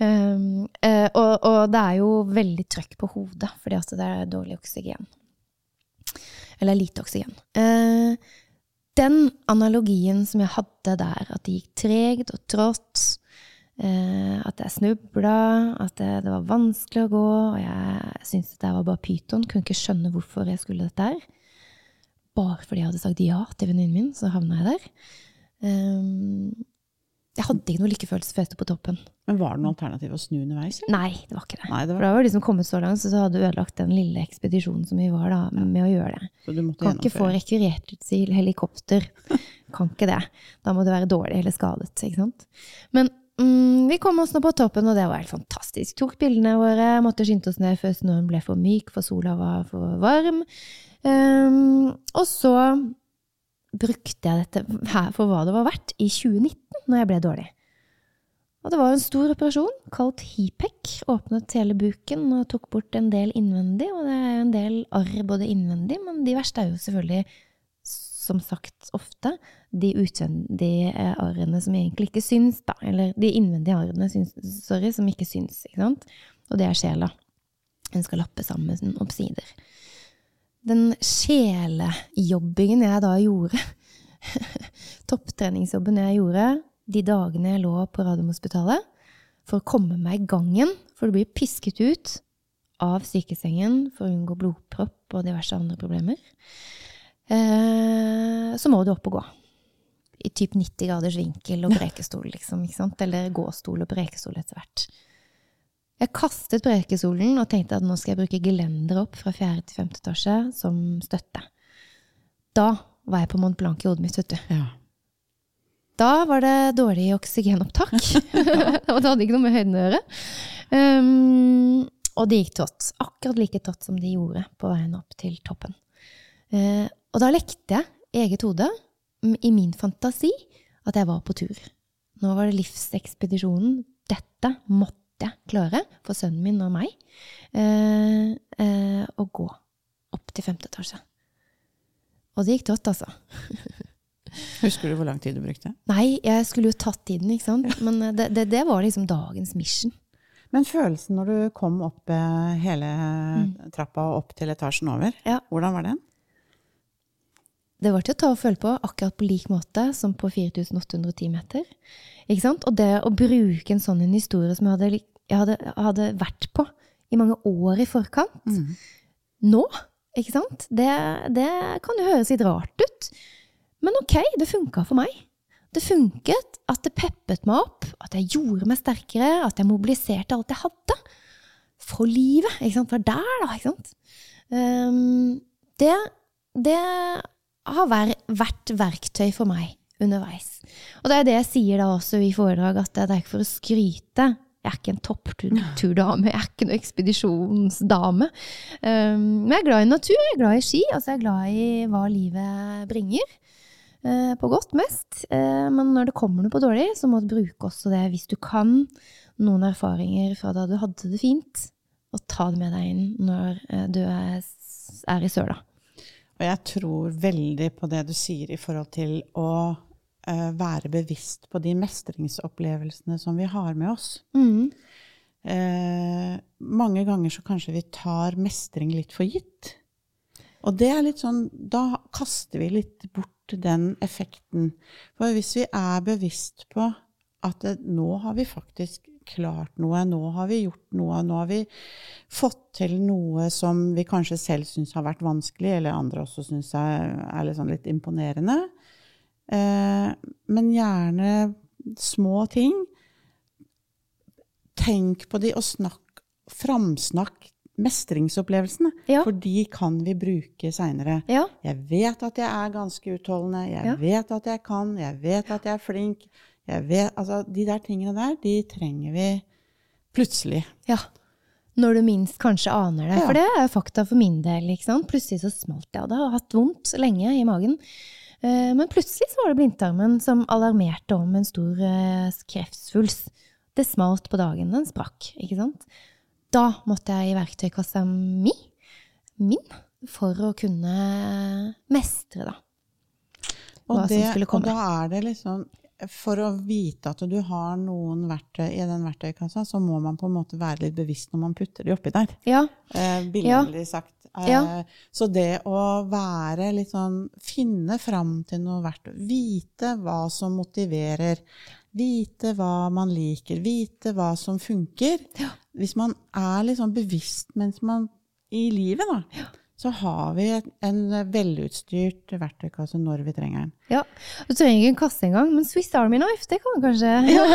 um, (laughs) uh, og, og, det er jo veldig trøkk på hodet, fordi altså det er dårlig oksygen. Eller lite oksygen. Eh, den analogien som jeg hadde der, at det gikk tregt og trått, Eh, at jeg snubla, at det, det, var vanskelig å gå, og jeg syntes det var bare pyton. Kunne ikke skjønne hvorfor jeg skulle dette her. Bare fordi jeg hadde sagt ja til venninnen min, så havna jeg der. Um, jeg hadde ikke noe lykkefølelse før jeg sto på toppen. Men Var det noe alternativ å snu underveis? Eller? Nei, det var ikke det. Nei, det var... For da var liksom kommet så langt, så, så hadde du ødelagt den lille ekspedisjonen som vi var da, med å gjøre det. Så du måtte kan ikke få rekvirert ut til helikopter. (laughs) kan ikke det. Da må du være dårlig eller skadet. ikke sant? Men Mm, vi kom oss nå på toppen, og det var helt fantastisk. Tok bildene våre, måtte skynde oss ned før snøen ble for myk, for sola var for varm. Um, og så brukte jeg dette her for hva det var verdt i 2019, når jeg ble dårlig. Og det var en stor operasjon kalt HIPEC. Åpnet hele buken og tok bort en del innvendig. Og det er jo en del arr både innvendig, men de verste er jo selvfølgelig som sagt ofte, de utvendige arrene som egentlig ikke syns, da. Eller de innvendige arrene syns, sorry, som ikke syns, ikke sant. Og det er sjela. Den skal lappe sammen oppsider. Den sjelejobbingen jeg da gjorde, (laughs) topptreningsjobben jeg gjorde de dagene jeg lå på Radiumhospitalet, for å komme meg i gangen, for du blir pisket ut av sykesengen for å unngå blodpropp og diverse andre problemer eh, så må du opp og gå. I typ 90 graders vinkel og brekestol, liksom. Eller gåstol og brekestol etter hvert. Jeg kastet brekestolen og tenkte at nå skal jeg bruke gelender opp fra 4. til 5. etasje som støtte. Da var jeg på Mont Blanc i hodet mitt, vet du. Ja. Da var det dårlig oksygenopptak. (laughs) (laughs) og det hadde ikke noe med høyden å gjøre. Um, og det gikk trått. Akkurat like trått som de gjorde på veien opp til toppen. Uh, og da lekte jeg eget hode, i min fantasi, at jeg var på tur. Nå var det livsekspedisjonen. Dette måtte jeg klare for sønnen min og meg. Uh, uh, å gå opp til femte etasje. Og det gikk trått, altså. (laughs) Husker du hvor lang tid du brukte? Nei, jeg skulle jo tatt tiden, ikke sant. Men det, det, det var liksom dagens mission. Men følelsen når du kom opp eh, hele trappa og opp til etasjen over, Ja. hvordan var den? Det var til å ta og føle på akkurat på lik måte som på 4810 meter. Ikke sant? Og det å bruke en sånn en historie som jeg hadde, jeg hadde, hadde vært på i mange år i forkant, nå, ikke sant? Det, det kan jo høres litt rart ut. Men ok, det funka for meg. Det funket at det peppet meg opp, at jeg gjorde meg sterkere, at jeg mobiliserte alt jeg hadde. For livet. ikke sant? For der, da. ikke sant? Um, det, det har vær, vært verktøy for meg underveis. Og det er det jeg sier da også i foredrag, at det er ikke for å skryte. Jeg er ikke en toppturdame, jeg er ikke noen ekspedisjonsdame. Um, men jeg er glad i natur, jeg er glad i ski, altså jeg er glad i hva livet bringer. Eh, på godt mest. Eh, men når det kommer noe på dårlig, så må du bruke også det, hvis du kan, noen erfaringer fra da du hadde det fint, og ta det med deg inn når eh, du er, er i søla. Og jeg tror veldig på det du sier i forhold til å eh, være bevisst på de mestringsopplevelsene som vi har med oss. Mm. Eh, mange ganger så kanskje vi tar mestring litt for gitt. Og det er litt sånn, da kaster vi litt bort den effekten. For hvis vi er bevisst på at det, nå har vi faktisk klart noe, nå har vi gjort noe, nå har vi fått til noe som vi kanskje selv syns har vært vanskelig, eller andre også syns er, er litt, sånn litt imponerende. Eh, men gjerne små ting. Tenk på de og snakk, framsnakk mestringsopplevelsene. Ja. For de kan vi bruke seinere. Ja. Jeg vet at jeg er ganske utholdende, jeg Ja. vet at jeg kan, jeg vet at jeg er flink. Jeg vet, altså, de der tingene der, de trenger vi plutselig. ja. Når du minst kanskje aner det. For det er fakta for min del. ikke sant? Plutselig så smalt jeg, og det har hatt vondt lenge i magen. Eh, Men plutselig så var det blindtarmen som alarmerte om en stor eh, kreftsvulst. Det smalt på dagen, den sprakk, ikke sant? Da måtte jeg i verktøykassa mi, min, for å kunne mestre, da. Og, det, og da er det liksom For å vite at du har noen verktøy i den verktøykassa, så må man på en måte være litt bevisst når man putter de oppi der. Ja, Eh, Ja. Billedlig sagt. Eh, Ja. Så det å være litt sånn Finne fram til noe verdt. Vite hva som motiverer. Vite hva man liker. Vite hva som funker. Hvis man er litt sånn bevisst mens man i livet, da, så har vi en velutstyrt verktøykasse når vi trenger den. ja. Du trenger ikke en kasse engang, men Swiss Army Knife, det kan man kanskje Ja,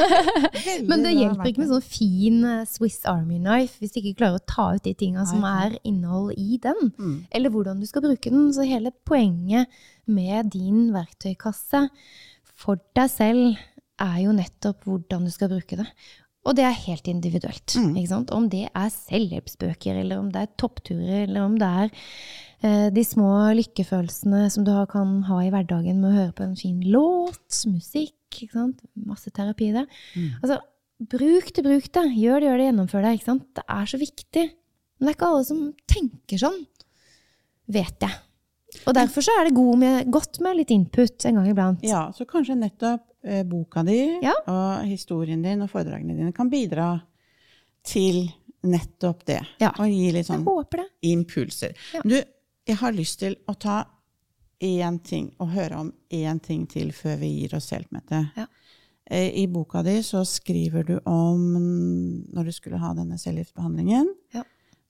(laughs) Men det hjelper ikke med sånn fin eh, Swiss Army knife hvis du ikke klarer å ta ut de tinga som er innhold i den. Mm. Eller hvordan du skal bruke den. Så hele poenget med din verktøykasse for deg selv er jo nettopp hvordan du skal bruke det. Og det er helt individuelt. Mm. Ikke sant? Om det er selvhjelpsbøker, eller om det er toppturer, eller om det er eh, de små lykkefølelsene som du har, kan ha i hverdagen med å høre på en fin låt, musikk, ikke sant? masse terapi i det. Mm. Altså, bruk det, bruk det. Gjør det, gjør det, gjennomfør det. Ikke sant? Det er så viktig. Men det er ikke alle som tenker sånn, vet jeg. Og derfor så er det god med, godt med litt input en gang iblant. Ja, så kanskje nettopp eh, boka di Ja. og historien din og foredragene dine kan bidra til nettopp det. Ja. Og gi litt sånn impulser. Ja. Du, jeg har lyst til å ta én ting, og høre om én ting til før vi gir oss helt, Mette. Ja. Eh, I boka di så skriver du om, når du skulle ha denne cellegiftbehandlingen, Ja.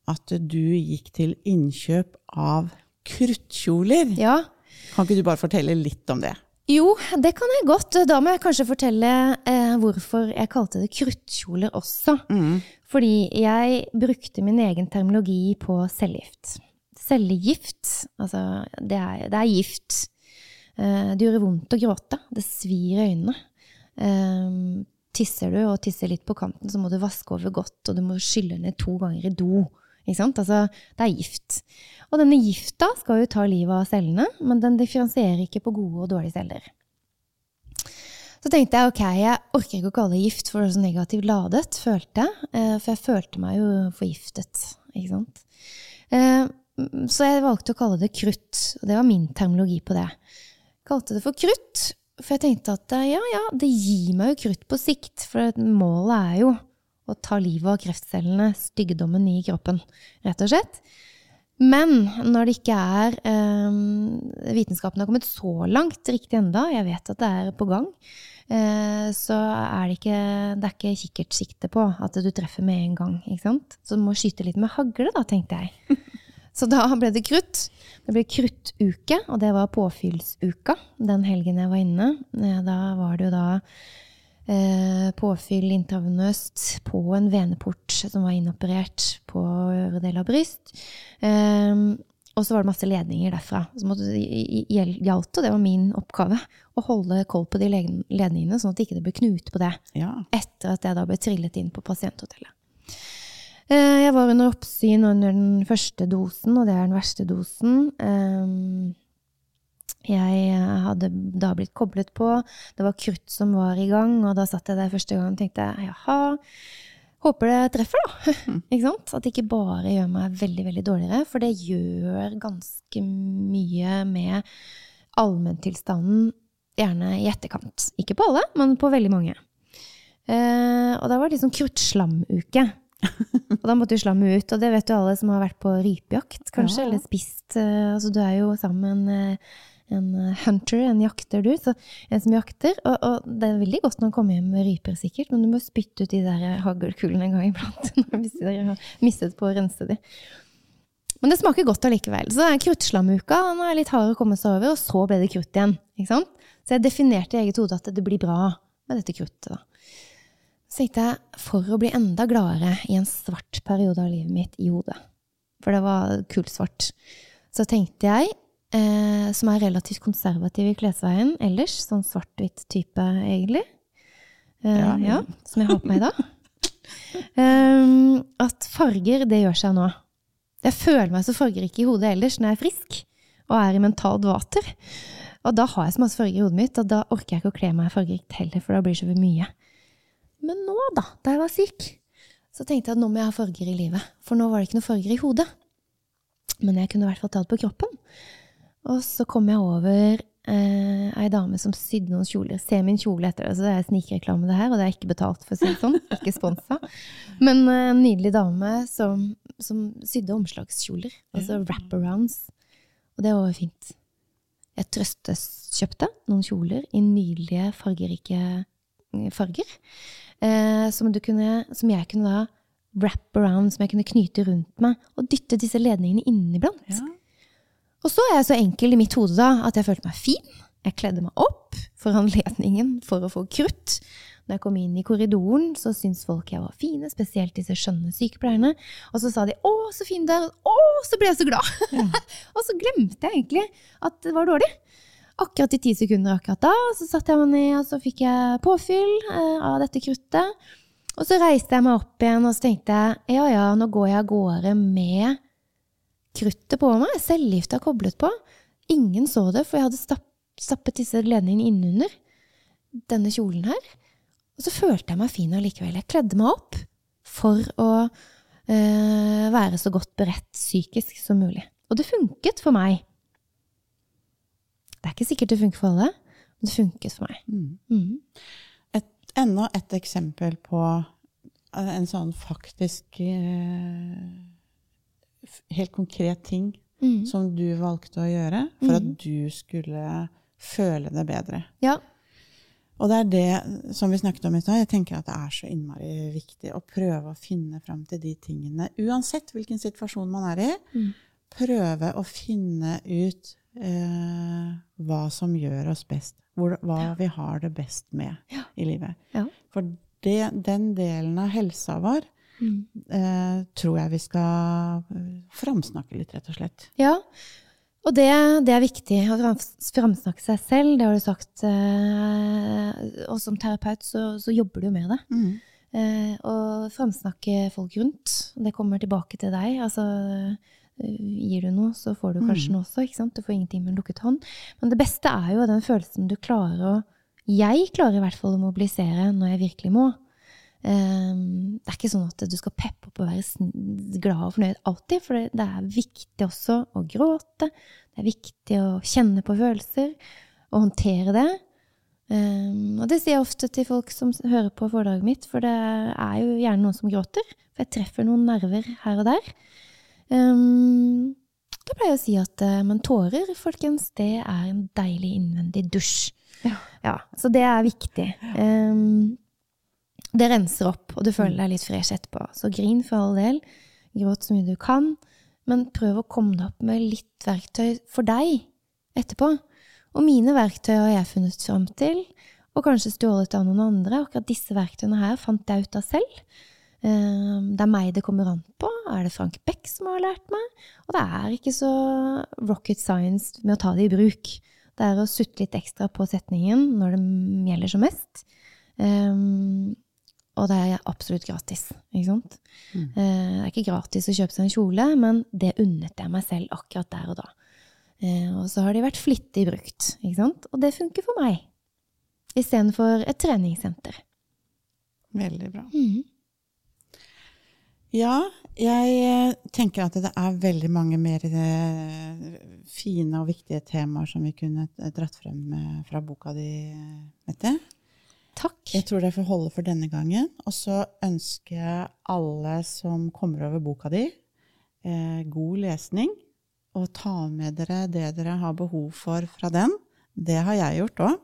at du gikk til innkjøp av kruttkjoler. Ja. Kan ikke du bare fortelle litt om det? Jo, det kan jeg godt. Da må jeg kanskje fortelle eh, hvorfor jeg kalte det kruttkjoler også. Mm. Fordi jeg brukte min egen terminologi på cellegift. Cellegift, altså det er, det er gift. Eh, det gjør vondt å gråte. Det svir i øynene. Eh, tisser du og tisser litt på kanten, så må du vaske over godt, og du må skylle ned to ganger i do. Ikke sant? Altså, det er gift. Og denne gifta skal jo ta livet av cellene, men den differensierer ikke på gode og dårlige celler. Så tenkte jeg ok, jeg orker ikke å kalle det gift, for det er så negativt ladet, følte jeg. Eh, For jeg følte meg jo forgiftet, ikke sant. Eh, Så jeg valgte å kalle det krutt, og det var min terminologi på det. Jeg kalte det for krutt, for jeg tenkte at eh, ja, ja, det gir meg jo krutt på sikt, for målet er jo og ta livet av kreftcellene, styggdommen i kroppen, rett og slett. Men når det ikke er eh, Vitenskapen har kommet så langt riktig enda, jeg vet at det er på gang, eh, så er det ikke, det er ikke kikkertsikte på at du treffer med en gang. ikke sant? Så du må skyte litt med hagle, da, tenkte jeg. Så da ble det krutt. Det ble kruttuke, og det var påfyllsuka den helgen jeg var inne. Eh, da var det jo da påfyll intravenøst på en veneport som var inoperert på øvre del av bryst. Eh, og så var det masse ledninger derfra. Så måtte, gjaldt, og det var min oppgave, å holde koll på de ledningene, sånn at det ikke ble knut på det. Ja. Etter at jeg da ble trillet inn på pasienthotellet. Eh, jeg var under oppsyn under den første dosen, og det er den verste dosen. Eh, jeg hadde da blitt koblet på, det var krutt som var i gang, og da satt jeg der første gang og tenkte jaha, håper det treffer, da. (laughs) Mm. ikke sant? At det ikke bare gjør meg veldig, veldig dårligere, for det gjør ganske mye med allmenntilstanden, gjerne i etterkant. Ikke på alle, men på veldig mange. Eh, og da var det liksom kruttslamuke (laughs) og da måtte du slamme ut. Og det vet jo alle som har vært på rypejakt, kanskje, ja. eller spist uh, Altså du er jo sammen uh, en eh, hunter, en jakter, du. Så en som jakter. Og, og, det er veldig godt når han kommer hjem med ryper, sikkert, men du må spytte ut de der haglkulene en gang iblant (laughs) hvis dere har mistet på å rense de. Men det smaker godt allikevel. Så det er kruttslamuka. Den er litt hard å komme seg over, og så ble det krutt igjen. Så jeg definerte i eget hode at det blir bra med dette kruttet. da. Så tenkte jeg, for å bli enda gladere i en svart periode av livet mitt i hodet, for det var kulsvart. så tenkte jeg, eh, som er relativt konservativ i klesveien ellers, sånn svart-hvitt type egentlig, eh, ja, ja. som jeg har på meg i dag, um, (laughs) at farger, det gjør seg nå. Jeg føler meg så fargerik i hodet ellers når jeg er frisk og er i mentalt vater. Og da har jeg så masse farger i hodet mitt, og da orker jeg ikke å kle meg fargerikt heller, for da blir det så mye. Men nå, da, da jeg var syk, så tenkte jeg at nå må jeg ha farger i livet. For nå var det ikke noe farger i hodet. Men jeg kunne i hvert fall ta det på kroppen. Og så kom jeg over eh, ei dame som sydde noen kjoler. Se min kjole etter det. Så det er snikreklame, det her, og det er ikke betalt, for å si det sånn. Ikke sponsa. Men eh, en nydelig dame som, som sydde omslagskjoler. Altså wraparounds. Og det var fint. Jeg trøsteskjøpte noen kjoler i nydelige, fargerike farger eh, som, kunne, som, jeg kunne da wrap around, som jeg kunne knyte rundt meg, og dytte disse ledningene inniblant. Ja. Og så er jeg så enkel i mitt hode da at jeg følte meg fin. Jeg kledde meg opp for anledningen for å få krutt. Når jeg kom inn i korridoren, så syntes folk jeg var fine, spesielt disse skjønne sykepleierne. Og så sa de 'Å, så fin du er'. Å, så ble jeg så glad! Ja. (laughs) og så glemte jeg egentlig at det var dårlig akkurat i ti sekunder akkurat da. Så satte jeg meg ned, og så fikk jeg påfyll eh, av dette kruttet. Og så reiste jeg meg opp igjen og så tenkte jeg, ja ja, nå går jeg av gårde med kruttet på meg. Cellegifta koblet på. Ingen så det, for jeg hadde stappet disse ledningene innunder denne kjolen her. Og så følte jeg meg fin allikevel. Jeg kledde meg opp for å eh, være så godt beredt psykisk som mulig. Og det funket for meg. Det er ikke sikkert det funker for alle, men det funket for meg. Mm. Mm. Et, enda et eksempel på en sånn faktisk eh, helt konkret ting mm. som du valgte å gjøre for at mm. du skulle føle det bedre. Ja. Og det er det som vi snakket om i stad. Jeg tenker at det er så innmari viktig å prøve å finne fram til de tingene, uansett hvilken situasjon man er i. Mm. Prøve å finne ut eh, hva som gjør oss best. Hvor, hva ja. vi har det best med ja. i livet. Ja. For det, den delen av helsa vår mm. eh, tror jeg vi skal eh, framsnakke litt, rett og slett. Ja, og det, det, er viktig å framsnakke seg selv. Det har du sagt. Eh, og som terapeut så, så, jobber du med det. Mm. Eh, og framsnakke folk rundt. Det kommer tilbake til deg. Altså Gir du noe, så får du kanskje mm. noe også. ikke sant? Du får ingenting med en lukket hånd. Men det beste er jo den følelsen du klarer å Jeg klarer i hvert fall å mobilisere når jeg virkelig må. Um, det er ikke sånn at du skal peppe opp og være glad og fornøyd alltid, for det, det er viktig også å gråte. Det er viktig å kjenne på følelser og håndtere det. Um, og det sier jeg ofte til folk som hører på foredraget mitt, for det er jo gjerne noen som gråter. For jeg treffer noen nerver her og der. Um, da pleier jeg å si at eh, men tårer, folkens, det er en deilig innvendig dusj. Ja. så det er viktig. Um, det renser opp, og du føler deg litt fresh etterpå. Så grin for all del. Gråt så mye du kan. Men prøv å komme deg opp med litt verktøy for deg etterpå. Og mine verktøy har jeg funnet fram til, og kanskje stjålet av noen andre. Akkurat disse verktøyene her fant jeg ut av selv. Eh, Det er meg det kommer an på. Er det Frank Beck som har lært meg? Og det er ikke så rocket science med å ta det i bruk. Det er å sutte litt ekstra på setningen når det gjelder som mest. Um, og det er absolutt gratis, ikke sant? Mm. Eh, Det er ikke gratis å kjøpe seg en kjole, men det unnet jeg meg selv akkurat der og da. Eh, Og så har de vært flittig brukt, ikke sant? Og det funker for meg. Istedenfor et treningssenter. Veldig bra. Mhm. Ja, jeg eh, tenker at det er veldig mange mer fine og viktige temaer som vi kunne dratt frem fra boka di, Mette. Takk. Jeg tror det får holde for denne gangen. Og så ønsker jeg alle som kommer over boka di, eh, god lesning. Og ta med dere det dere har behov for fra den. Det har jeg gjort òg.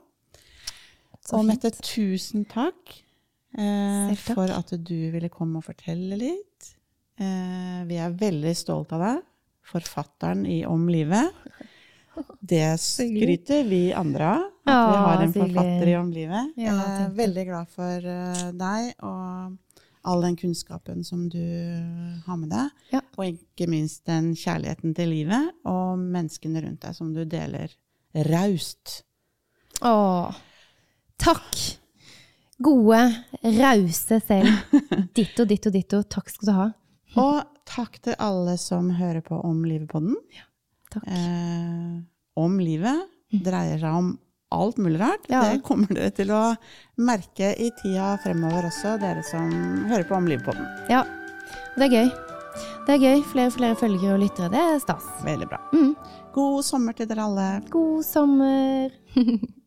Og. Mette, tusen takk, eh, takk. for at du ville komme og fortelle litt. Eh, vi er veldig stolt av deg, forfatteren i Om livet. Det skryter vi andre av, at vi har en forfatter i omlivet. Ja, Jeg er veldig glad for eh, deg og all den kunnskapen som du har med deg. Ja. Og ikke minst den kjærligheten til livet og menneskene rundt deg som du deler raust. Åh, takk. Gode, rause selv. (laughs) Ditto, ditto, ditto. Takk skal du ha. Og takk til alle som hører på Om livet-podden. Takk. Eh, om livet dreier seg om alt mulig rart. Ja. Det kommer dere til å merke i tida fremover også, dere som hører på Om livet på den. Ja, det er gøy. Det er gøy. Flere og flere følgere og lyttere. Det er stas. Veldig bra. Mm. God sommer til dere alle. God sommer. (laughs)